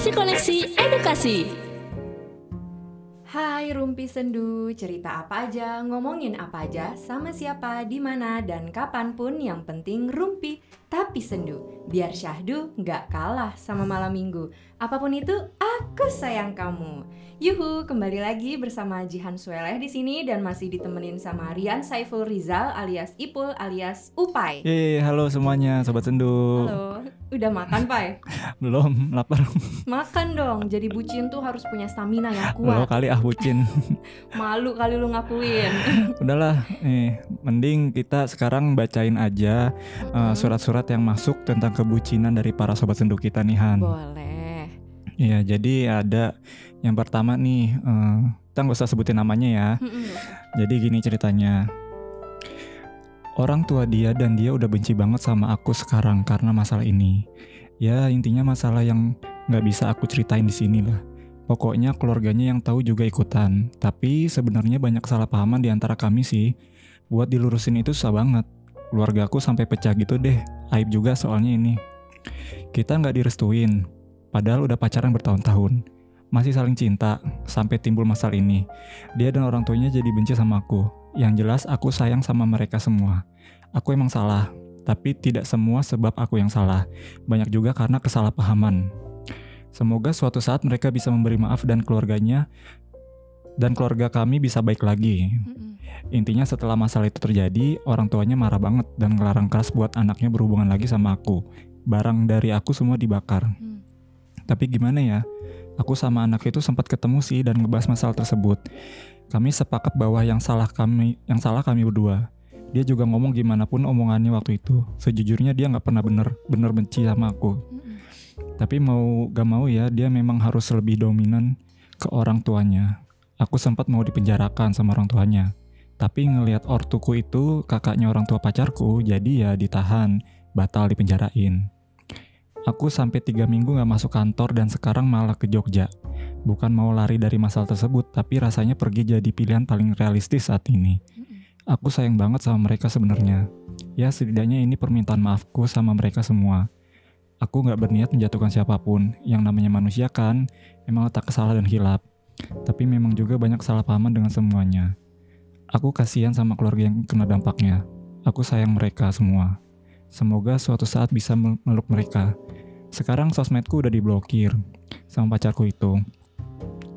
Kasih koneksi edukasi. Hai Rumpi Sendu, cerita apa aja, ngomongin apa aja, sama siapa, di mana, dan kapan pun yang penting Rumpi tapi sendu. Biar syahdu nggak kalah sama malam minggu. Apa pun itu, aku sayang kamu. Yuhu, kembali lagi bersama Jihan Sueleh di sini dan masih ditemenin sama Rian Saiful Rizal alias Ipul alias Upai. Yeay, halo semuanya, Sobat Sendu. Halo, udah makan Pai? Belum, lapar. Makan dong, jadi bucin tuh harus punya stamina yang Lo kuat. kali ah bucin. Malu kali lu ngakuin. Udahlah, nih, mending kita sekarang bacain aja uh, surat-surat yang masuk tentang kebucinan dari para Sobat Sendu kita nih Han. Boleh. Iya, jadi ada yang pertama nih, eh, kita nggak usah sebutin namanya ya. Mm-mm. Jadi gini ceritanya. Orang tua dia dan dia udah benci banget sama aku sekarang karena masalah ini. Ya intinya masalah yang nggak bisa aku ceritain di sini lah. Pokoknya keluarganya yang tahu juga ikutan. Tapi sebenarnya banyak kesalahpahaman di antara kami sih. Buat dilurusin itu susah banget. Keluarga aku sampai pecah gitu deh. Aib juga soalnya ini. Kita nggak direstuin. Padahal udah pacaran bertahun-tahun. Masih saling cinta sampai timbul masalah ini. Dia dan orang tuanya jadi benci sama aku. Yang jelas aku sayang sama mereka semua. Aku emang salah, tapi tidak semua sebab aku yang salah. Banyak juga karena kesalahpahaman. Semoga suatu saat mereka bisa memberi maaf dan keluarganya dan keluarga kami bisa baik lagi. Mm-mm. Intinya setelah masalah itu terjadi, orang tuanya marah banget dan ngelarang keras buat anaknya berhubungan lagi sama aku. Barang dari aku semua dibakar. Hmm. Tapi gimana ya? Aku sama anak itu sempat ketemu sih dan ngebahas masalah tersebut. Kami sepakat bahwa yang salah kami, yang salah kami berdua. Dia juga ngomong gimana pun omongannya waktu itu. Sejujurnya dia nggak pernah bener bener benci sama aku. Mm-mm. Tapi mau gak mau ya dia memang harus lebih dominan ke orang tuanya. Aku sempat mau dipenjarakan sama orang tuanya. Tapi ngelihat ortuku itu kakaknya orang tua pacarku, jadi ya ditahan, batal dipenjarain. Aku sampai tiga minggu gak masuk kantor dan sekarang malah ke Jogja. Bukan mau lari dari masalah tersebut, tapi rasanya pergi jadi pilihan paling realistis saat ini. Aku sayang banget sama mereka sebenarnya. Ya setidaknya ini permintaan maafku sama mereka semua. Aku nggak berniat menjatuhkan siapa pun. Yang namanya manusia kan, emang letak kesalah dan hilap. Tapi memang juga banyak kesalahpahaman dengan semuanya. Aku kasihan sama keluarga yang kena dampaknya. Aku sayang mereka semua. Semoga suatu saat bisa mel- meluk mereka. Sekarang sosmedku udah diblokir sama pacarku itu.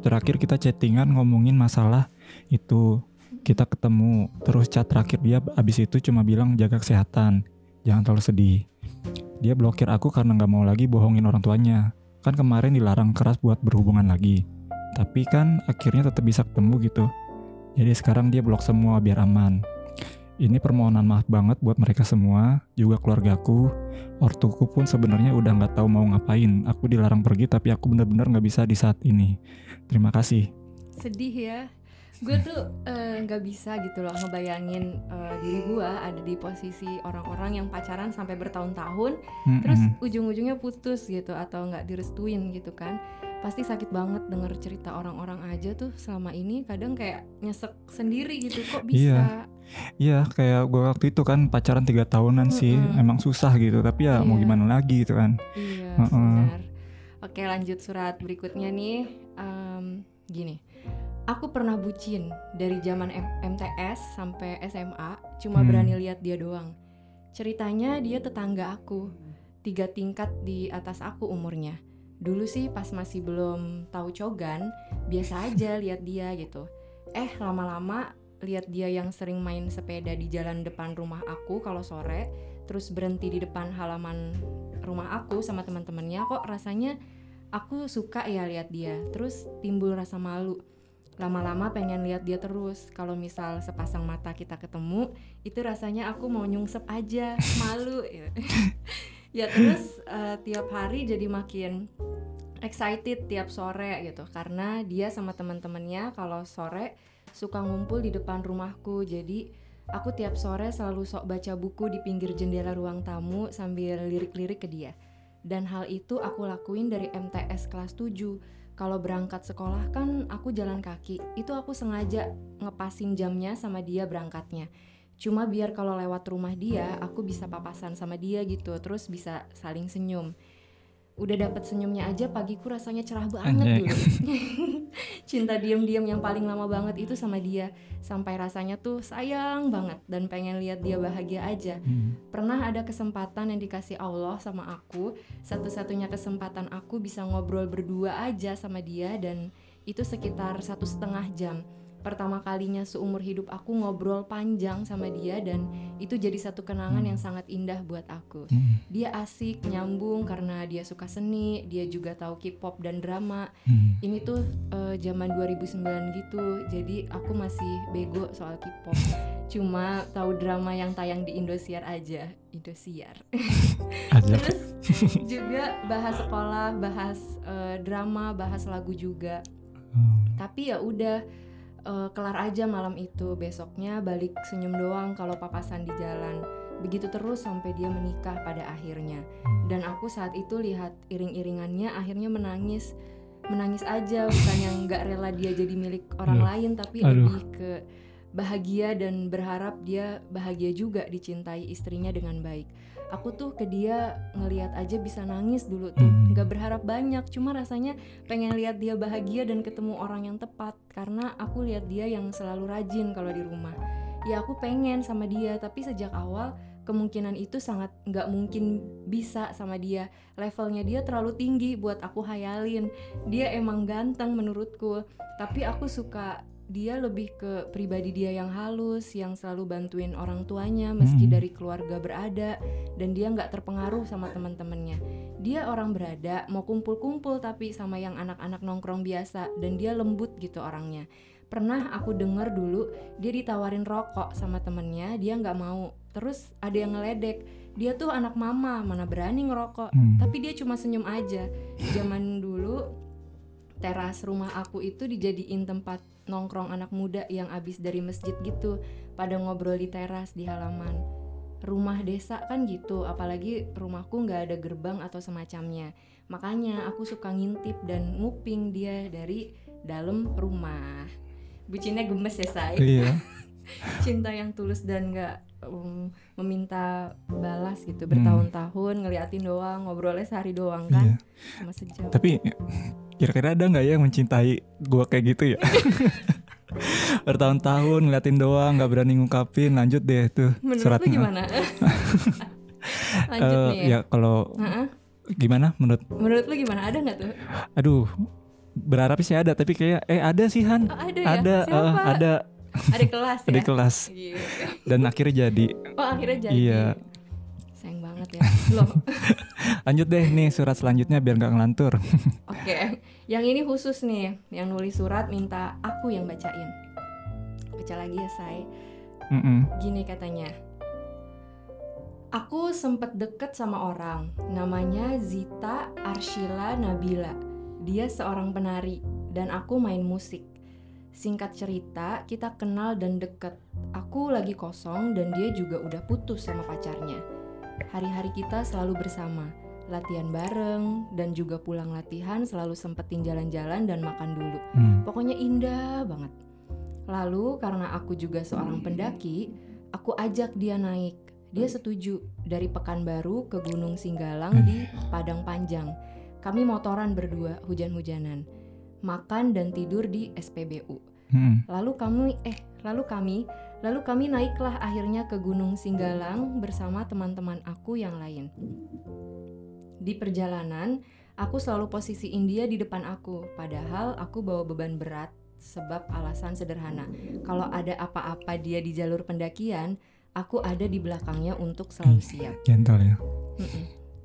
Terakhir kita chattingan ngomongin masalah itu. Kita ketemu, terus chat terakhir dia abis itu cuma bilang jaga kesehatan. Jangan terlalu sedih. Dia blokir aku karena nggak mau lagi bohongin orang tuanya. Kan kemarin dilarang keras buat berhubungan lagi. Tapi kan akhirnya tetap bisa ketemu gitu. Jadi sekarang dia blok semua biar aman. Ini permohonan maaf banget buat mereka semua, juga keluargaku. Ortuku pun sebenarnya udah nggak tahu mau ngapain. Aku dilarang pergi tapi aku bener-bener nggak bisa di saat ini. Terima kasih. Sedih ya. Gue tuh eh, nggak bisa gitu loh ngebayangin eh, diri gue ada di posisi orang-orang yang pacaran sampai bertahun-tahun, terus Mm-mm. ujung-ujungnya putus gitu atau nggak direstuin gitu kan. Pasti sakit banget denger cerita orang-orang aja tuh selama ini kadang kayak nyesek sendiri gitu kok bisa. Iya, kayak gue waktu itu kan pacaran tiga tahunan sih, Mm-mm. emang susah gitu. Tapi ya mau Iya. gimana lagi gitu kan. Iya, Heeh. benar. Oke, lanjut surat berikutnya nih. Em, gini. Aku pernah bucin dari zaman M- MTS sampai SMA, cuma Hmm. berani lihat dia doang. Ceritanya dia tetangga aku, tiga tingkat di atas aku umurnya. Dulu sih pas masih belum tahu cogan, biasa aja lihat dia gitu. Eh, lama-lama lihat dia yang sering main sepeda di jalan depan rumah aku kalau sore, terus berhenti di depan halaman rumah aku sama teman-temannya kok rasanya aku suka ya lihat dia. Terus timbul rasa malu. Lama-lama pengen lihat dia terus. Kalau misal sepasang mata kita ketemu itu rasanya aku mau nyungsep aja malu ya. terus eh, tiap hari jadi makin excited tiap sore gitu. Karena dia sama teman-temannya kalau sore suka ngumpul di depan rumahku. Jadi aku tiap sore selalu sok baca buku di pinggir jendela ruang tamu sambil lirik-lirik ke dia. Dan hal itu aku lakuin dari MTS kelas 7 kalau berangkat sekolah kan aku jalan kaki. Itu aku sengaja ngepasin jamnya sama dia berangkatnya cuma biar kalau lewat rumah dia aku bisa papasan sama dia gitu terus bisa saling senyum. Udah dapat senyumnya aja pagiku rasanya cerah banget Anjay. dulu. Cinta diam-diam yang paling lama banget itu sama dia. Sampai rasanya tuh sayang banget dan pengen lihat dia bahagia aja. Hmm. pernah ada kesempatan yang dikasih Allah sama aku satu-satunya kesempatan aku bisa ngobrol berdua aja sama dia dan itu sekitar satu setengah jam pertama kalinya seumur hidup aku ngobrol panjang sama dia dan itu jadi satu kenangan yang sangat indah buat aku. Hmm. dia asik nyambung karena dia suka seni dia juga tahu K-pop dan drama. Hmm. ini tuh eh, zaman 2009 gitu jadi aku masih bego soal K-pop. Cuma tahu drama yang tayang di Indosiar aja. Indosiar. Terus juga bahas sekolah bahas eh, drama bahas lagu juga. Hmm. tapi ya udah eh, kelar aja malam itu besoknya balik senyum doang kalau papasan di jalan begitu terus sampai dia menikah pada akhirnya Hmm. dan aku saat itu lihat iring-iringannya akhirnya menangis menangis aja bukan yang nggak rela dia jadi milik orang Aduh. lain tapi Aduh. lebih ke bahagia dan berharap dia bahagia juga dicintai istrinya dengan baik aku tuh ke dia ngelihat aja bisa nangis dulu tuh. Hmm. nggak berharap banyak cuma rasanya pengen lihat dia bahagia dan ketemu orang yang tepat karena aku lihat dia yang selalu rajin kalau di rumah. Ya aku pengen sama dia tapi sejak awal kemungkinan itu sangat nggak mungkin bisa sama dia. Levelnya dia terlalu tinggi buat aku hayalin. Dia emang ganteng menurutku tapi aku suka dia lebih ke pribadi dia yang halus yang selalu bantuin orang tuanya meski Hmm. dari keluarga berada dan dia nggak terpengaruh sama teman-temannya. Dia orang berada mau kumpul-kumpul tapi sama yang anak-anak nongkrong biasa dan dia lembut gitu orangnya. Pernah aku denger dulu dia ditawarin rokok sama temennya dia nggak mau. Terus ada yang ngeledek dia tuh anak mama mana berani ngerokok. Hmm. tapi dia cuma senyum aja. Zaman dulu teras rumah aku itu dijadiin tempat nongkrong anak muda yang abis dari masjid gitu pada ngobrol di teras di halaman rumah desa kan gitu apalagi rumahku nggak ada gerbang atau semacamnya. Makanya aku suka ngintip dan nguping dia dari dalam rumah. Bucinnya gemes ya say? Iya. cinta yang tulus dan nggak um, meminta balas gitu bertahun-tahun ngeliatin doang ngobrolnya sehari doang kan? Iya. cuma sejam. Tapi kira-kira ada nggak ya yang mencintai gua kayak gitu ya? Bertahun-tahun ngeliatin doang, nggak berani ngungkapin, lanjut deh tuh menurut lu suratnya. gimana? Lanjut Eh, nih ya, ya kalau Heeh. gimana menurut? Menurut lu gimana? Ada nggak tuh? Aduh berharap sih ada tapi kayak eh ada sih Han. Oh, ada ya? Ada siapa? eh, ada. Ada kelas ya? ada kelas. Gitu. dan akhirnya jadi. Oh akhirnya jadi. Iya. Banget ya loh lanjut deh nih surat selanjutnya biar nggak ngelantur Oke, yang ini khusus nih, yang nulis surat minta aku yang bacain. Baca lagi ya, say. Mm-mm. Gini katanya. Aku sempet deket sama orang, namanya Zita Arshila Nabila. Dia seorang penari, dan aku main musik. Singkat cerita, kita kenal dan deket. Aku lagi kosong dan dia juga udah putus sama pacarnya. Hari-hari kita selalu bersama, latihan bareng, dan juga pulang latihan selalu sempetin jalan-jalan dan makan dulu. Hmm. Pokoknya indah banget. Lalu karena aku juga seorang pendaki, aku ajak dia naik. Dia setuju dari Pekanbaru ke Gunung Singgalang di Padang Panjang. Kami motoran berdua hujan-hujanan. Makan dan tidur di SPBU. Mm-mm. Lalu kami eh lalu kami lalu kami naiklah akhirnya ke Gunung Singgalang bersama teman-teman aku yang lain. Di perjalanan, aku selalu posisiin dia di depan aku, padahal aku bawa beban berat sebab alasan sederhana. Kalau ada apa-apa dia di jalur pendakian, aku ada di belakangnya untuk selalu siap. gentle ya.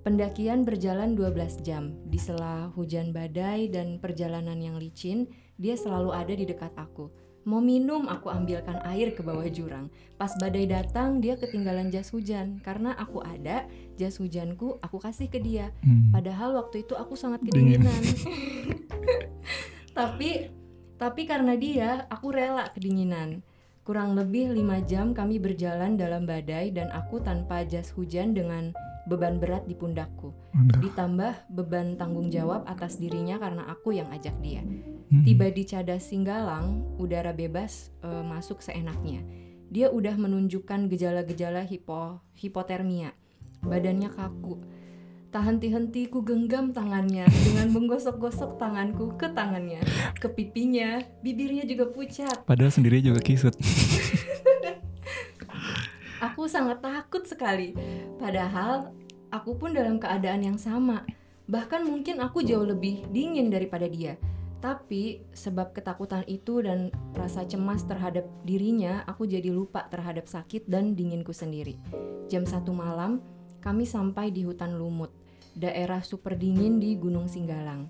Pendakian berjalan 12 jam. Di sela hujan badai dan perjalanan yang licin, dia selalu ada di dekat aku. Mau minum, aku ambilkan air ke bawah jurang. Pas badai datang, dia ketinggalan jas hujan. Karena aku ada, jas hujanku aku kasih ke dia. Hmm. Padahal waktu itu aku sangat Dingin. kedinginan. tapi tapi karena dia, aku rela kedinginan. Kurang lebih lima jam kami berjalan dalam badai dan aku tanpa jas hujan dengan beban berat di pundakku. Ditambah beban tanggung jawab atas dirinya karena aku yang ajak dia. Hmm. Tiba di Cadas Singgalang, udara bebas eh, masuk seenaknya. Dia udah menunjukkan gejala-gejala hipo hipotermia. Badannya kaku. Tak henti-henti ku genggam tangannya dengan menggosok-gosok tanganku ke tangannya, ke pipinya, bibirnya juga pucat. Padahal sendiri juga kisut. Aku sangat takut sekali. Padahal aku pun dalam keadaan yang sama. Bahkan mungkin aku jauh lebih dingin daripada dia. Tapi sebab ketakutan itu dan rasa cemas terhadap dirinya, aku jadi lupa terhadap sakit dan dinginku sendiri. Jam satu malam, kami sampai di hutan lumut, daerah super dingin di Gunung Singgalang.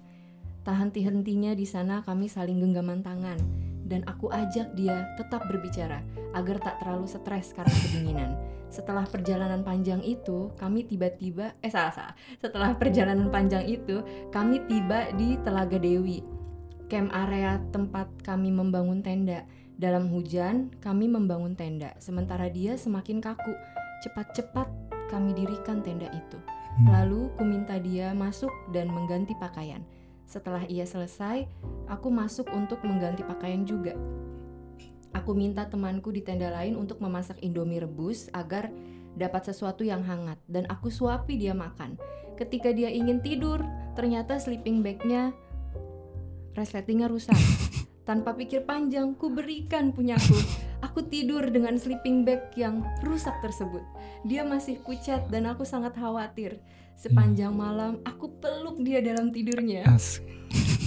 Tak henti-hentinya di sana kami saling genggaman tangan dan aku ajak dia tetap berbicara agar tak terlalu stres karena kedinginan. Setelah perjalanan panjang itu, kami tiba-tiba eh salah salah. Setelah perjalanan panjang itu, kami tiba di Telaga Dewi, camp area tempat kami membangun tenda. Dalam hujan, kami membangun tenda, sementara dia semakin kaku. Cepat-cepat kami dirikan tenda itu. Hmm. Lalu ku minta dia masuk dan mengganti pakaian. Setelah ia selesai, aku masuk untuk mengganti pakaian juga. Aku minta temanku di tenda lain untuk memasak indomie rebus agar dapat sesuatu yang hangat dan aku suapi dia makan. Ketika dia ingin tidur, ternyata sleeping bagnya resletingnya rusak. Tanpa pikir panjang, ku berikan punyaku. Aku tidur dengan sleeping bag yang rusak tersebut. Dia masih pucat dan aku sangat khawatir. Sepanjang malam, aku peluk dia dalam tidurnya As-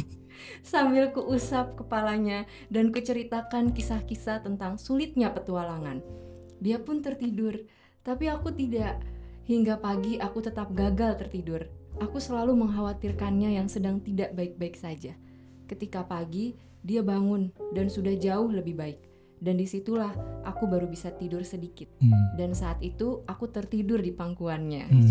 sambil kuusap kepalanya dan kuceritakan kisah-kisah tentang sulitnya petualangan. Dia pun tertidur, tapi aku tidak. Hingga pagi aku tetap gagal tertidur. Aku selalu mengkhawatirkannya yang sedang tidak baik-baik saja. Ketika pagi, dia bangun dan sudah jauh lebih baik. Dan di situlah aku baru bisa tidur sedikit. Hmm. Dan saat itu aku tertidur di pangkuannya. Hmm.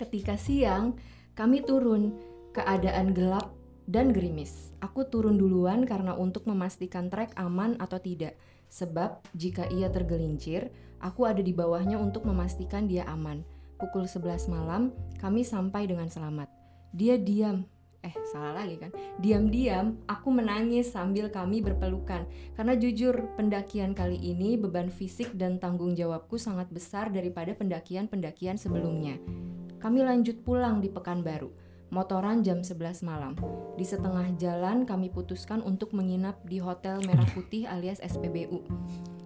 Ketika siang, kami turun. Keadaan gelap dan gerimis. Aku turun duluan karena untuk memastikan trek aman atau tidak. Sebab jika ia tergelincir, aku ada di bawahnya untuk memastikan dia aman. Pukul 11 malam, kami sampai dengan selamat. Dia diam. Eh, salah lagi kan? Diam-diam, aku menangis sambil kami berpelukan. Karena jujur, pendakian kali ini beban fisik dan tanggung jawabku sangat besar daripada pendakian-pendakian sebelumnya. Kami lanjut pulang di Pekanbaru. Motoran jam 11 malam. Di setengah jalan kami putuskan untuk menginap di Hotel Merah Putih alias SPBU.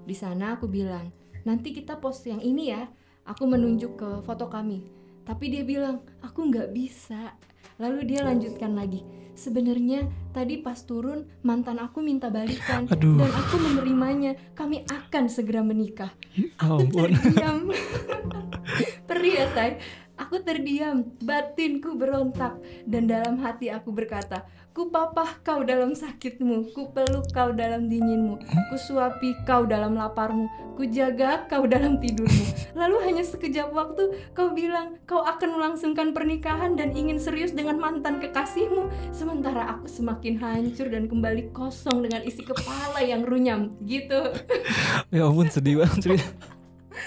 Di sana aku bilang, nanti kita post yang ini ya. Aku menunjuk ke foto kami. Tapi dia bilang, aku nggak bisa. Lalu dia lanjutkan lagi. Sebenarnya tadi pas turun mantan aku minta balikan Aduh. dan aku menerimanya. Kami akan segera menikah. Ya ampun. Terdiam. Perih ya say. Aku terdiam, batinku berontak dan dalam hati aku berkata, ku papah kau dalam sakitmu, ku peluk kau dalam dinginmu, ku suapi kau dalam laparmu, ku jaga kau dalam tidurmu. Lalu hanya sekejap waktu kau bilang kau akan melangsungkan pernikahan dan ingin serius dengan mantan kekasihmu, sementara aku semakin hancur dan kembali kosong dengan isi kepala yang runyam. Gitu. ya ampun sedih banget.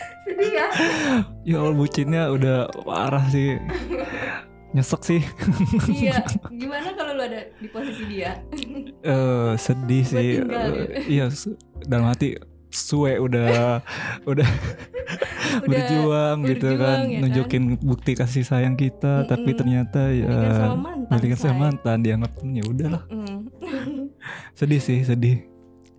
Sedih ya? Ya Allah bucinnya udah parah sih. Nyesek sih. iya gimana kalau lu ada di posisi dia Eh sedih Buat sih. tinggal gitu. Iya dalam hati suwe udah udah udah berjuang gitu berjuang, kan, ya kan? nunjukin bukti kasih sayang kita, tapi Mm-mm. ternyata balikan ya sama mantan balikan sama mantan dianggap ya udahlah. Mm. Sedih sih, sedih.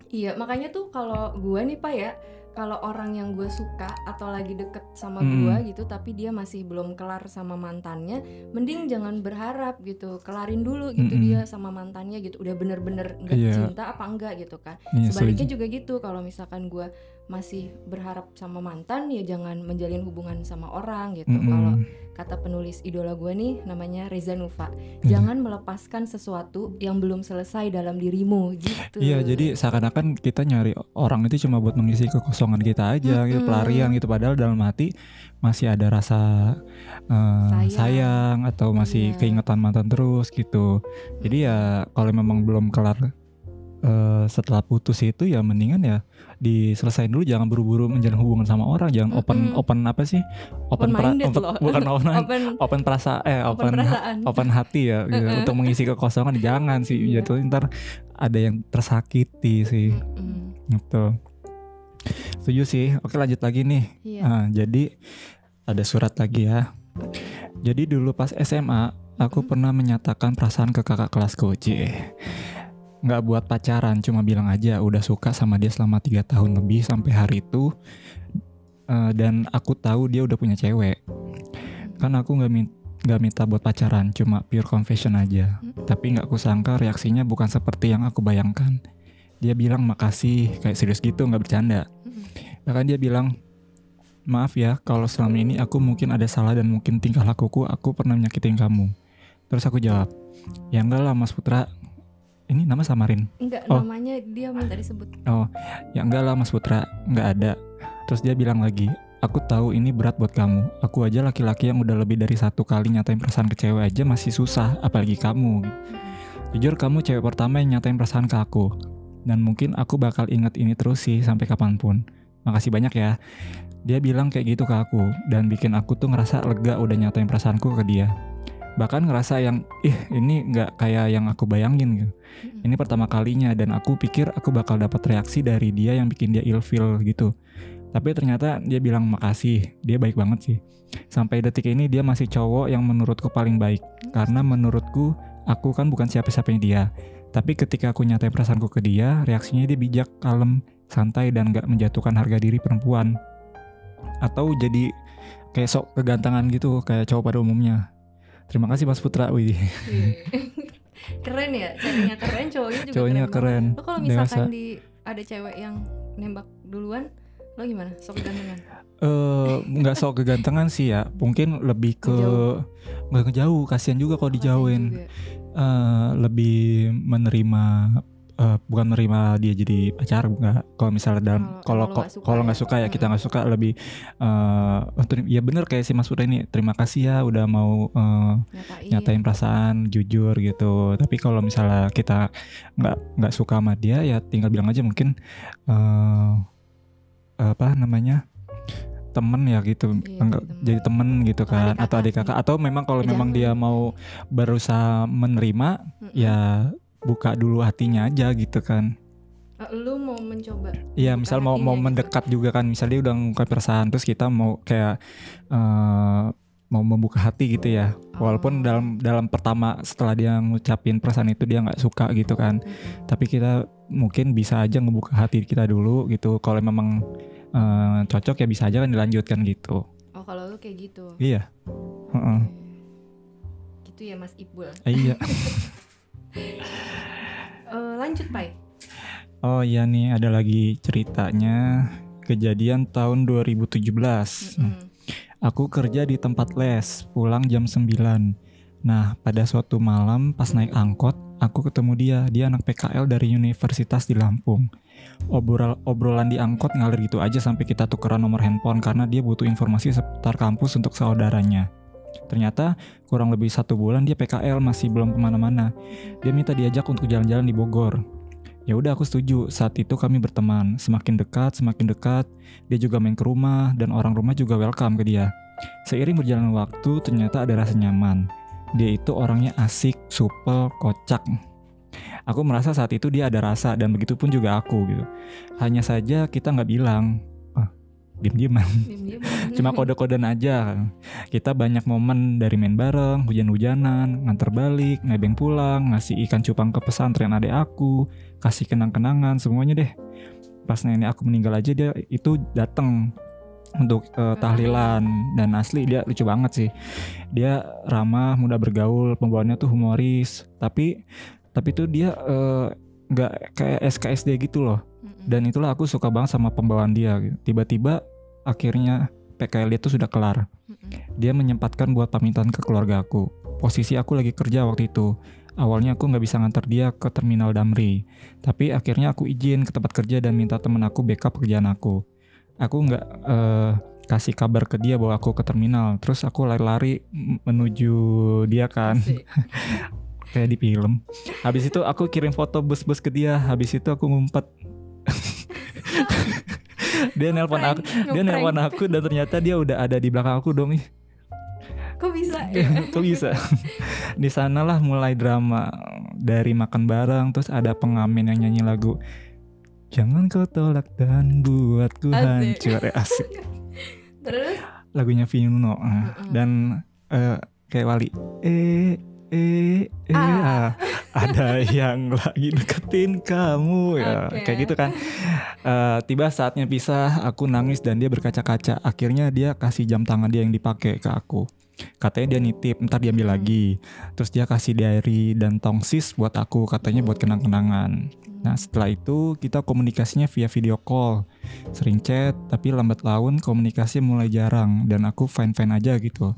iya makanya tuh kalau gue nih pak ya kalau orang yang gue suka atau lagi deket sama Mm. gue gitu tapi dia masih belum kelar sama mantannya mending jangan berharap gitu kelarin dulu gitu Mm-mm. dia sama mantannya gitu udah bener-bener nggak Iya. cinta apa enggak gitu kan Iya, sebaliknya setuju. juga gitu kalau misalkan gue masih berharap sama mantan ya jangan menjalin hubungan sama orang gitu Mm-mm. kalau kata penulis idola gue nih namanya Reza Nufa jangan melepaskan sesuatu yang belum selesai dalam dirimu gitu Iya, jadi seakan-akan kita nyari orang itu cuma buat mengisi kekosongan kita aja, gitu, Mm-mm. pelarian gitu. Padahal dalam hati masih ada rasa eh, Sayang. sayang. atau masih Iya. keingetan mantan terus gitu. Jadi ya kalau memang belum kelar eh, setelah putus itu ya mendingan ya diselesain dulu. Jangan buru-buru menjalin hubungan sama orang. Jangan open Mm-mm. open apa sih? Open, pra- open- loh. bukan open open open perasa eh open open perasaan open hati ya gitu. Untuk mengisi kekosongan jangan sih Iya. jatuh ntar ada yang tersakiti sih Mm-mm. gitu setuju sih oke lanjut lagi nih iya Ah, jadi ada surat lagi ya Jadi dulu pas SMA, aku Hmm. pernah menyatakan perasaan ke kakak kelasku, cie. Nggak buat pacaran, cuma bilang aja udah suka sama dia selama tiga tahun lebih sampai hari itu. Eh, dan aku tahu dia udah punya cewek. Kan aku nggak min- nggak minta buat pacaran, cuma pure confession aja. Hmm. Tapi nggak kusangka reaksinya bukan seperti yang aku bayangkan. Dia bilang makasih, kayak serius gitu, nggak bercanda. Mm-mm. Bahkan dia bilang, maaf ya kalau selama ini aku mungkin ada salah dan mungkin tingkah lakuku aku pernah menyakitin kamu. Terus aku jawab, ya enggak lah Mas Putra. Ini nama samarin. Enggak, Oh. namanya dia minta disebut. Ya enggak lah Mas Putra, nggak ada. Terus dia bilang lagi, aku tahu ini berat buat kamu. Aku aja laki-laki yang udah lebih dari satu kali nyatain perasaan ke cewek aja masih susah, apalagi kamu. Jujur kamu cewek pertama yang nyatain perasaan ke aku. Dan mungkin aku bakal inget ini terus sih sampai kapan pun. Makasih banyak ya. Dia bilang kayak gitu ke aku dan bikin aku tuh ngerasa lega udah nyatain perasaanku ke dia. Bahkan ngerasa yang ih ini nggak kayak yang aku bayangin gitu. Ini pertama kalinya dan aku pikir aku bakal dapat reaksi dari dia yang bikin dia ilfeel gitu. Tapi ternyata dia bilang makasih, dia baik banget sih. Sampai detik ini dia masih cowok yang menurutku paling baik. Karena menurutku aku kan bukan siapa-siapanya dia. Tapi ketika aku nyatain perasaanku ke dia, reaksinya dia bijak, kalem, santai dan gak menjatuhkan harga diri perempuan. Atau jadi kayak sok kegantengan gitu kayak cowok pada umumnya. Terima kasih Mas Putra. Wih, Iya. keren ya, ceweknya keren, cowoknya juga cowoknya keren. keren. Lo kalau dewasa. misalkan di ada cewek yang nembak duluan, lo gimana? Sok gantengan. eh nggak sok kegantengan sih ya mungkin lebih ke nggak ngejauh kasihan juga kalau Kasian dijauhin juga. Eh, lebih menerima eh, bukan menerima dia jadi pacar nggak kalau misalnya dalam Kalau- kalau nggak suka ya. nggak suka ya kita Mm. nggak suka lebih terima- ya bener kayak si Mas Putra ini terima kasih ya udah mau eh, Nyatain. nyatain perasaan jujur gitu tapi kalau misalnya kita nggak nggak suka sama dia ya tinggal bilang aja mungkin eh apa namanya temen ya gitu Iya, Enggak, jadi temen. jadi temen gitu Atau kan adik atau adik kakak. atau memang kalau memang dia mau berusaha menerima Mm-mm. ya buka dulu hatinya aja gitu kan Eh, lu mau mencoba Iya misal mau mau gitu. mendekat juga kan misal dia udah ngungkap perasaan terus kita mau kayak eh mau membuka hati gitu ya Oh. walaupun dalam dalam pertama setelah dia ngucapin perasaan itu dia nggak suka gitu kan Mm-mm. tapi kita mungkin bisa aja ngebuka hati kita dulu gitu kalau memang eh, cocok ya bisa aja kan dilanjutkan gitu oh kalau lu kayak gitu iya Heeh. Oke. gitu ya Mas Ibul iya Eh, lanjut Pai oh iya nih ada lagi ceritanya kejadian tahun 2017 Mm-mm. Aku kerja di tempat les, pulang jam 9. Nah, pada suatu malam pas naik angkot, aku ketemu dia. Dia anak PKL dari universitas di Lampung. Obrol obrolan di angkot ngalir gitu aja sampai kita tukeran nomor handphone karena dia butuh informasi seputar kampus untuk saudaranya. Ternyata kurang lebih satu bulan dia PKL masih belum ke mana-mana. Dia minta diajak untuk jalan-jalan di Bogor. Ya udah aku setuju. Saat itu kami berteman. Semakin dekat, semakin dekat. Dia juga main ke rumah dan orang rumah juga welcome ke dia. Seiring berjalan waktu, ternyata ada rasa nyaman. Dia itu orangnya asik, supel, kocak. Aku merasa saat itu dia ada rasa dan begitu pun juga aku gitu. Hanya saja kita nggak bilang. Diem-dieman. Diem-diem. Cuma kode-kodean aja. Kita banyak momen dari main bareng, hujan-hujanan, nganter balik, nebeng pulang, ngasih ikan cupang ke pesantren adek aku, kasih kenang-kenangan, semuanya deh. Pas nenek aku meninggal aja dia itu datang untuk eh, tahlilan dan asli dia lucu banget sih. Dia ramah, mudah bergaul, pembawaannya tuh humoris, tapi tapi tuh dia eh, nggak kayak SKSD gitu loh Mm-mm. dan itulah aku suka banget sama pembawaan dia gitu. tiba-tiba akhirnya PKL dia tuh sudah kelar. Mm-mm. dia menyempatkan buat pamitan ke keluarga aku. Posisi aku lagi kerja waktu itu. Awalnya aku nggak bisa nganter dia ke terminal Damri. Tapi akhirnya aku izin ke tempat kerja dan minta temen aku backup kerjaan aku. Aku nggak eh, kasih kabar ke dia bahwa aku ke terminal. Terus aku lari-lari menuju dia kan. Kayak di film. Habis itu aku kirim foto bus-bus ke dia. Habis itu aku ngumpet dia nelpon aku dia nelpon aku dan ternyata dia udah ada di belakang aku dong Kok bisa ya? kok bisa di sanalah mulai drama dari makan bareng terus ada pengamen yang nyanyi lagu jangan kau tolak dan buatku Asik. hancur Eh, asik Terus? lagunya Vino Nah, Mm-mm. dan eh, kayak wali eh eh eh Ah. ah, ada yang lagi deketin kamu. Ya Oke. kayak gitu kan. Eh, tiba saatnya pisah aku nangis dan dia berkaca-kaca. Akhirnya dia kasih jam tangan dia yang dipakai ke aku. Katanya dia nitip ntar diambil Hmm. lagi. Terus dia kasih diary dan tongsis buat aku katanya buat kenang-kenangan. Nah setelah itu kita komunikasinya via video call. Sering chat tapi lambat laun komunikasi mulai jarang Dan aku fine-fine aja gitu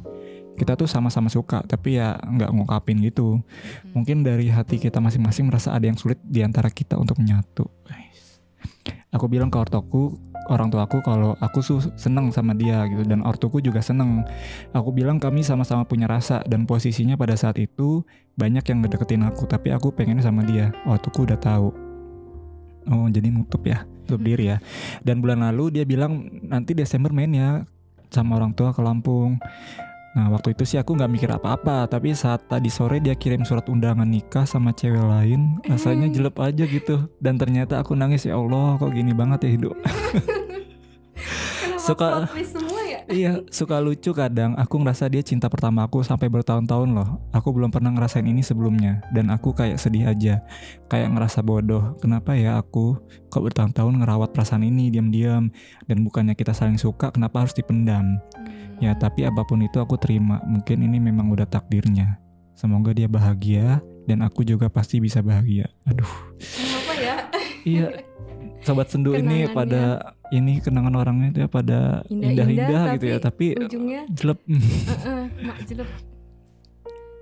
Kita tuh sama-sama suka tapi ya nggak ngungkapin gitu. Mungkin dari hati kita masing-masing merasa ada yang sulit di antara kita untuk menyatu. Aku bilang ke ortoku orang tuaku kalau aku su- seneng sama dia gitu dan ortuku juga seneng. Aku bilang kami sama-sama punya rasa dan posisinya pada saat itu banyak yang ngedeketin aku tapi aku pengennya sama dia. Ortuku udah tahu. Oh jadi nutup ya nutup diri ya. Dan bulan lalu dia bilang nanti Desember main ya sama orang tua ke Lampung Nah waktu itu sih aku nggak mikir apa-apa Tapi saat tadi sore dia kirim surat undangan nikah sama cewek lain Rasanya jelek aja gitu. Dan ternyata aku nangis ya Allah kok gini banget ya hidup Suka- semua ya? Iya suka lucu kadang. Aku ngerasa dia cinta pertama aku sampai bertahun-tahun loh. Aku belum pernah ngerasain ini sebelumnya. Dan aku kayak sedih aja. Kayak ngerasa bodoh. Kenapa ya aku kok bertahun-tahun ngerawat perasaan ini? Diam-diam. Dan bukannya kita saling suka kenapa harus dipendam? Hmm. Ya tapi apa pun itu aku terima. Mungkin ini memang udah takdirnya. Semoga dia bahagia. Dan aku juga pasti bisa bahagia. Aduh. Kenapa ya? Iya Sobat sendu ini Kenangannya. pada Ini kenangan orangnya itu ya pada Indah-indah, gitu ya Tapi Ujungnya jelek Heeh, mak jelek.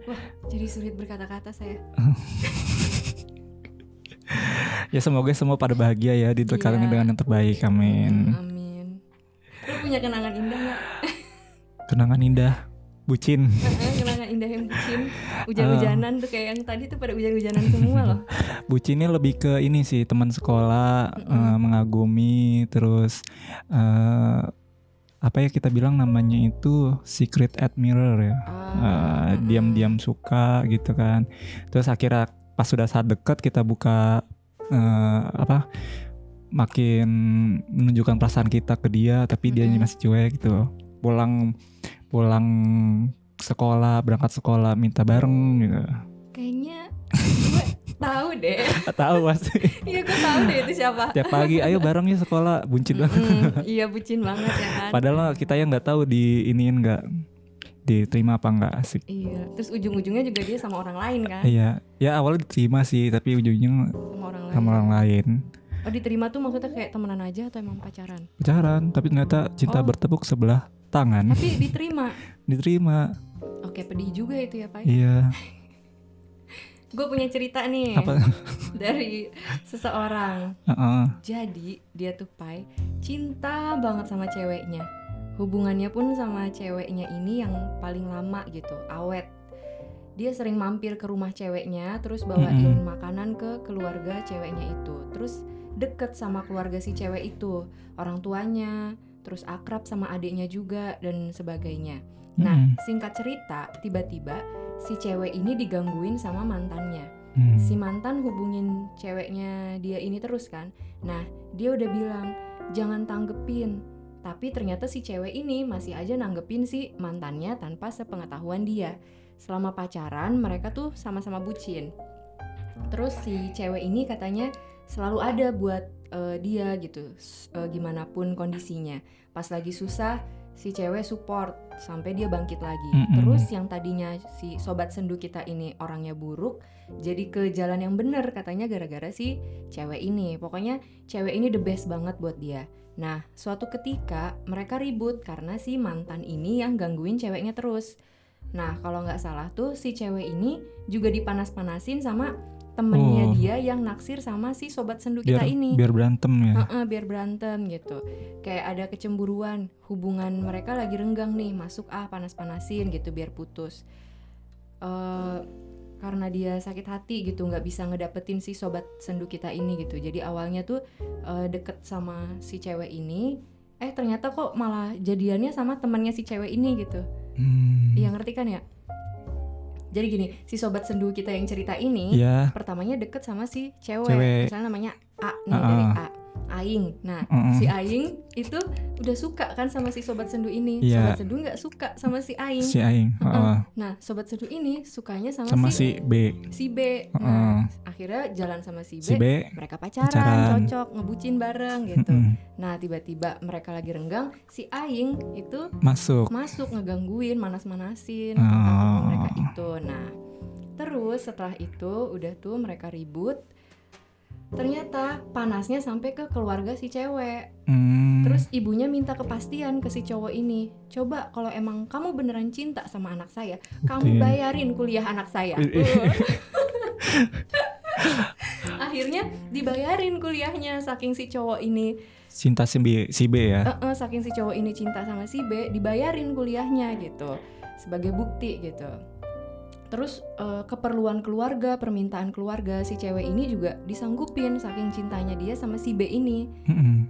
Wah, jadi sulit berkata-kata saya. Ya semoga semua pada bahagia ya Didekalkan Iya. dengan yang terbaik Amin Amin. Lu punya kenangan indah nggak? Kenangan indah Bucin Heeh, kenangan indah yang bucin. Hujan-hujanan tuh kayak yang tadi tuh pada hujan-hujanan semua loh. Bucinnya lebih ke ini sih Teman sekolah Mm-mm. eh, Mengagumi Terus eh, Apa ya kita bilang namanya itu Secret admirer ya Ah, Eh, diam-diam suka gitu kan terus akhirnya pas sudah saat dekat kita buka eh, apa makin menunjukkan perasaan kita ke dia tapi dia Mm-mm. masih cuek gitu pulang pulang sekolah berangkat sekolah minta bareng gitu Kayaknya gue tahu deh. Tahu pasti Iya gue tahu deh itu siapa. tiap pagi ayo bareng ya sekolah buncit banget Mm-mm, iya bucin banget ya kan. padahal kita yang nggak tahu di iniin nggak diterima apa nggak asik Iya, terus ujung-ujungnya juga dia sama orang lain kan? iya ya awalnya diterima sih tapi ujungnya Sama orang lain. sama orang lain Oh diterima tuh maksudnya kayak temenan aja atau emang pacaran? pacaran tapi ternyata cinta Oh. bertepuk sebelah tangan Tapi diterima. diterima Oke pedih juga itu ya Pak. iya Gue punya cerita nih apa dari seseorang. Heeh. Jadi dia tuh Pai cinta banget sama ceweknya. Hubungannya pun sama ceweknya ini yang paling lama gitu, awet. Dia sering mampir ke rumah ceweknya, terus bawain Mm-mm. makanan ke keluarga ceweknya itu. Terus deket sama keluarga si cewek itu, orang tuanya, terus akrab sama adiknya juga dan sebagainya. Nah, singkat cerita, tiba-tiba si cewek ini digangguin sama mantannya. Hmm. si mantan hubungin ceweknya dia ini terus kan. Nah dia udah bilang jangan tanggepin. Tapi ternyata si cewek ini masih aja nanggepin si mantannya tanpa sepengetahuan dia. Selama pacaran mereka tuh sama-sama bucin. Terus si cewek ini katanya selalu ada buat eh, dia gitu eh, gimana pun kondisinya. Pas lagi susah si cewek support sampai dia bangkit lagi. Mm-mm. terus yang tadinya si sobat sendu kita ini orangnya buruk jadi ke jalan yang bener katanya gara-gara si cewek ini. Pokoknya cewek ini the best banget buat dia. Nah suatu ketika mereka ribut karena si mantan ini yang gangguin ceweknya terus. Nah kalau nggak salah tuh si cewek ini juga dipanas-panasin sama temennya Oh. dia yang naksir sama si sobat sendu kita biar ini. biar berantem ya? Heeh, biar berantem gitu. Kayak ada kecemburuan hubungan mereka lagi renggang nih masuk ah panas-panasin gitu biar putus. Eh, karena dia sakit hati gitu nggak bisa ngedapetin si sobat sendu kita ini gitu. Jadi awalnya tuh eh, deket sama si cewek ini eh ternyata kok malah jadiannya sama temannya si cewek ini gitu. Hmm. Iya ngerti kan ya jadi gini si sobat sendu kita yang cerita ini Iya. pertamanya deket sama si cewek, Cewek. misalnya namanya A nih Ah, dari ah. A Aing. Nah, Mm-mm. si Aing itu udah suka kan sama si sobat sendu ini. Iya. Sobat sendu nggak suka sama si Aing. si Aing heeh. Nah, sobat sendu ini sukanya sama, sama si si B si B. Heeh. Nah, akhirnya jalan sama si B. si B Mereka pacaran, Pacaran. cocok, ngebucin bareng gitu. mm-mm, Nah, tiba-tiba mereka lagi renggang, si Aing itu masuk masuk ngegangguin, manas-manasin Oh. tentang mereka itu. Nah, terus setelah itu udah tuh mereka ribut. Ternyata panasnya sampai ke keluarga si cewek. Hmm, Terus ibunya minta kepastian ke si cowok ini. Coba kalau emang kamu beneran cinta sama anak saya, kamu bayarin kuliah anak saya. Uh. Akhirnya dibayarin kuliahnya saking si cowok ini cinta si B si B ya Eh, eh, saking si cowok ini cinta sama si B dibayarin kuliahnya gitu sebagai bukti gitu terus eh, keperluan keluarga permintaan keluarga si cewek ini juga disanggupin saking cintanya dia sama si B ini.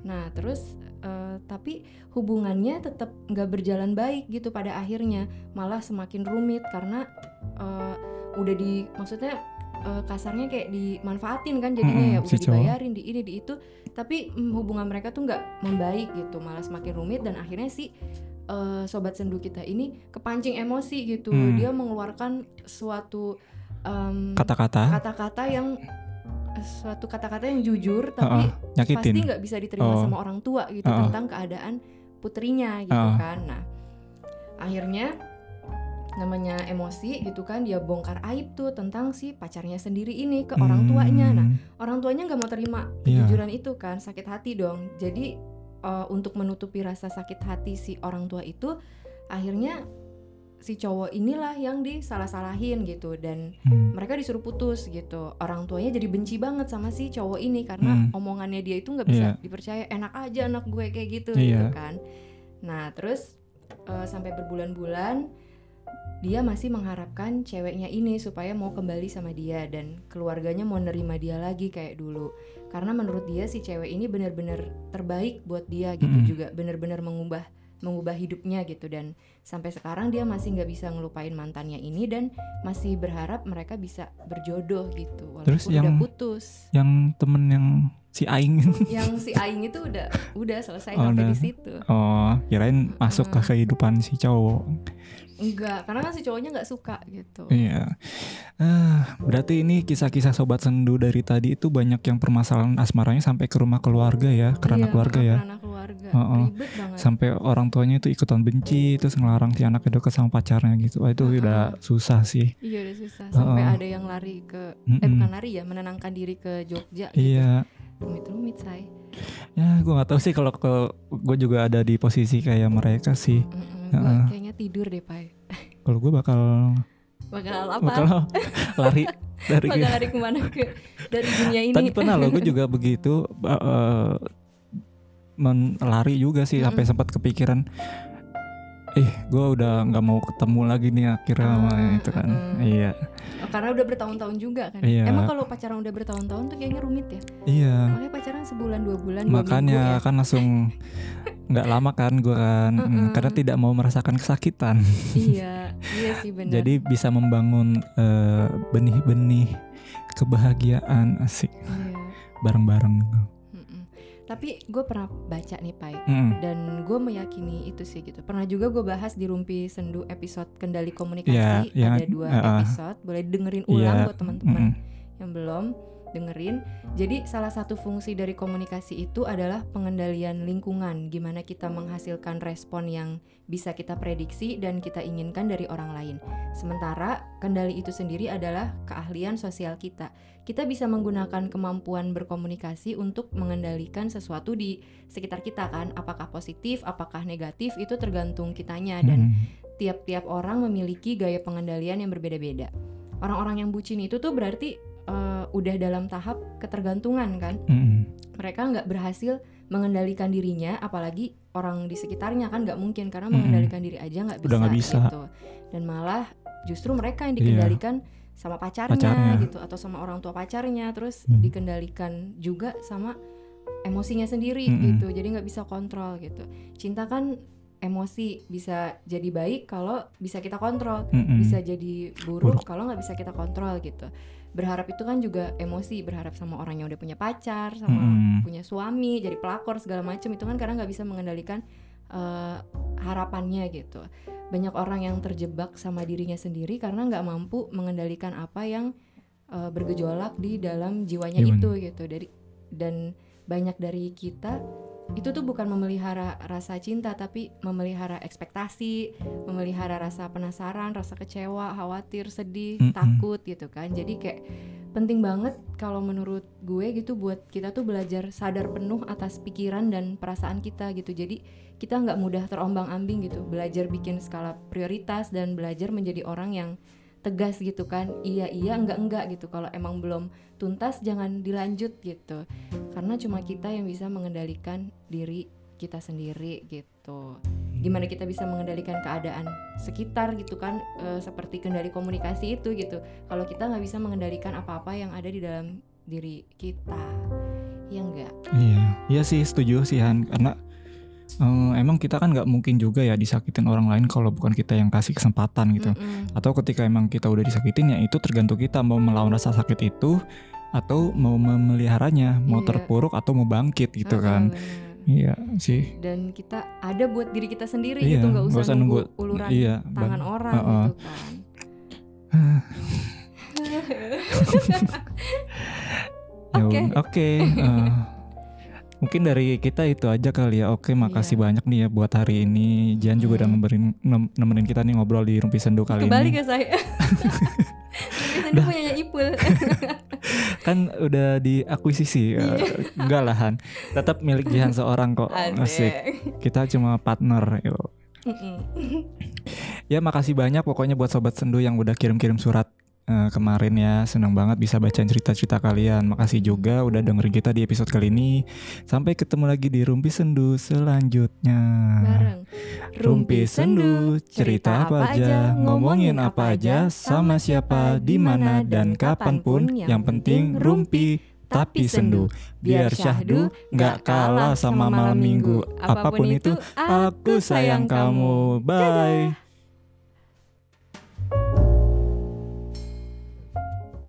Nah terus eh, tapi hubungannya tetap nggak berjalan baik gitu pada akhirnya. Malah semakin rumit karena eh, udah di maksudnya eh, kasarnya kayak dimanfaatin kan jadinya ya. udah dibayarin di ini di itu. Tapi mm, hubungan mereka tuh nggak membaik gitu. Malah semakin rumit dan akhirnya si eh, sobat sendu kita ini kepancing emosi gitu Hmm. dia mengeluarkan suatu em, kata-kata kata-kata yang suatu kata-kata yang jujur tapi Heeh, nyakitin pasti nggak bisa diterima Oh. sama orang tua gitu Oh. tentang keadaan putrinya gitu Oh. kan nah akhirnya namanya emosi gitu kan dia bongkar aib tuh tentang si pacarnya sendiri ini ke orang tuanya nah Hmm, orang tuanya nggak mau terima Iya. kejujuran itu kan sakit hati dong jadi eh, untuk menutupi rasa sakit hati si orang tua itu akhirnya si cowok inilah yang disalah-salahin gitu dan hmm, mereka disuruh putus gitu orang tuanya jadi benci banget sama si cowok ini karena Hmm. omongannya dia itu nggak bisa Iya. dipercaya enak aja anak gue kayak gitu Iya. gitu kan nah terus eh, sampai berbulan-bulan dia masih mengharapkan ceweknya ini supaya mau kembali sama dia dan keluarganya mau nerima dia lagi kayak dulu karena menurut dia si cewek ini benar-benar terbaik buat dia gitu Mm-mm. juga benar-benar mengubah mengubah hidupnya gitu. Dan sampai sekarang dia masih nggak bisa ngelupain mantannya ini dan masih berharap mereka bisa berjodoh gitu. Walaupun Terus udah yang- putus. yang temen yang si Aing yang si Aing itu udah udah selesai Oh, sampai di situ oh kirain masuk ke Mm. kehidupan si cowok enggak karena kan si cowoknya nggak suka gitu Iya. Ah, berarti ini kisah-kisah sobat sendu dari tadi itu banyak yang permasalahan asmaranya sampai ke rumah keluarga ya, ke ranah Iya, keluarga ya. keluarga ribet banget Sampai orang tuanya itu ikutan benci, terus ngelarang si anaknya deket sama pacarnya gitu. Wah, itu Heeh. udah susah sih. iya udah susah sampai Heeh. ada yang lari ke eh Mm-mm. bukan lari ya menenangkan diri ke Jogja gitu. Rumit-rumit say Ya, gue nggak tahu sih kalau gue juga ada di posisi kayak mereka sih. Mm-mm, gua Heeh. kayaknya tidur deh pai Kalau gue bakal bakal apa bakal lari dari bakal lari ke mana ke dari dunia ini Tadi pernah loh, gue juga begitu eh, men- lari juga sih sampai Mm-mm. sempat kepikiran, ih gue udah nggak mau ketemu lagi nih akhirnya sama Ah, itu kan, mm-mm. iya Oh, karena udah bertahun-tahun juga kan Iya. emang kalau pacaran udah bertahun-tahun tuh kayaknya rumit ya iya, makanya pacaran sebulan dua bulan dua makanya minggu ya kan langsung nggak lama kan gue kan, mm, Mm-mm. karena tidak mau merasakan kesakitan, iya iya sih benar jadi bisa membangun eh, benih-benih kebahagiaan asik Iya. bareng-bareng. Mm-mm. Tapi gue pernah baca nih pai. Mm, dan gue meyakini itu sih gitu. Pernah juga gue bahas di Rumpi Sendu episode kendali komunikasi. Iya, yang- ada dua uh-uh. episode. Boleh dengerin ulang Iya, buat teman-teman mm-mm. yang belum dengerin. Jadi salah satu fungsi dari komunikasi itu adalah pengendalian lingkungan. Gimana kita menghasilkan respon yang bisa kita prediksi dan kita inginkan dari orang lain. Sementara kendali itu sendiri adalah keahlian sosial kita kita bisa menggunakan kemampuan berkomunikasi untuk mengendalikan sesuatu di sekitar kita kan apakah positif apakah negatif itu tergantung kitanya dan Mm, tiap-tiap orang memiliki gaya pengendalian yang berbeda-beda. Orang-orang yang bucin itu tuh berarti eh, udah dalam tahap ketergantungan kan. mm, Mereka nggak berhasil mengendalikan dirinya, apalagi orang di sekitarnya kan nggak mungkin karena Mm-mm. mengendalikan diri aja nggak bisa, Udah bisa. gitu. Dan malah justru mereka yang Iya. dikendalikan sama pacarnya, Pacarnya. gitu atau sama orang tua pacarnya, terus Hmm. dikendalikan juga sama emosinya sendiri Mm-mm. gitu. Jadi nggak bisa kontrol gitu. Cinta kan emosi bisa jadi baik kalau bisa kita kontrol Mm-mm. bisa jadi buruk, Buruk. kalau nggak bisa kita kontrol gitu berharap itu kan juga emosi berharap sama orang yang udah punya pacar sama Mm-mm. punya suami jadi pelakor segala macam itu kan kadang nggak bisa mengendalikan eh, harapannya gitu banyak orang yang terjebak sama dirinya sendiri karena nggak mampu mengendalikan apa yang eh, bergejolak di dalam jiwanya Jiwanya. itu gitu dari dan banyak dari kita itu tuh bukan memelihara rasa cinta tapi memelihara ekspektasi, memelihara rasa penasaran, rasa kecewa, khawatir, sedih, Mm-mm. takut gitu kan. Jadi kayak penting banget kalau menurut gue gitu buat kita tuh belajar sadar penuh atas pikiran dan perasaan kita gitu. Jadi kita nggak mudah terombang-ambing gitu. Belajar bikin skala prioritas dan belajar menjadi orang yang tegas gitu kan. Iya iya enggak enggak gitu. Kalau emang belum tuntas jangan dilanjut gitu karena cuma kita yang bisa mengendalikan diri kita sendiri gitu gimana kita bisa mengendalikan keadaan sekitar gitu kan eh, seperti kendali komunikasi itu gitu kalau kita nggak bisa mengendalikan apa-apa yang ada di dalam diri kita ya enggak Iya, iya sih setuju sih Han karena eh, emang kita kan nggak mungkin juga ya disakitin orang lain kalau bukan kita yang kasih kesempatan gitu. Mm-mm. Atau ketika emang kita udah disakitin ya itu tergantung kita mau melawan rasa sakit itu atau mau memeliharanya, mau Iya. terpuruk atau mau bangkit gitu Heeh, kan. bener. Iya sih. dan kita ada buat diri kita sendiri Iya, gitu nggak usah, usah nunggu, nunggu- uluran iya, tangan bang- orang Heeh. gitu kan Ya Oke. Oke. eh, mungkin dari kita itu aja kali ya. Oke, makasih Iya. banyak nih ya buat hari ini. Jian juga udah Hmm. nemenin, nem- nemenin kita nih ngobrol di Rumpi Sendu kali kembali ini. ke saya Ini punya Ipul Kan udah diakuisisi. Iya. eh, enggak lah Han. Tetap milik Jihan seorang kok. Asik. Kita cuma partner. Yo. Mm-mm. Ya makasih banyak pokoknya buat sobat sendu yang udah kirim-kirim surat eh, kemarin ya. Senang banget bisa bacain cerita-cerita kalian. Makasih juga udah dengerin kita di episode kali ini. Sampai ketemu lagi di Rumpi Sendu selanjutnya. bareng Rumpi Sendu, cerita apa aja, ngomongin apa aja, sama siapa, di mana dan kapan pun. Yang penting rumpi tapi sendu. Biar syahdu nggak kalah sama malam minggu. Apa pun itu, aku sayang kamu. Bye.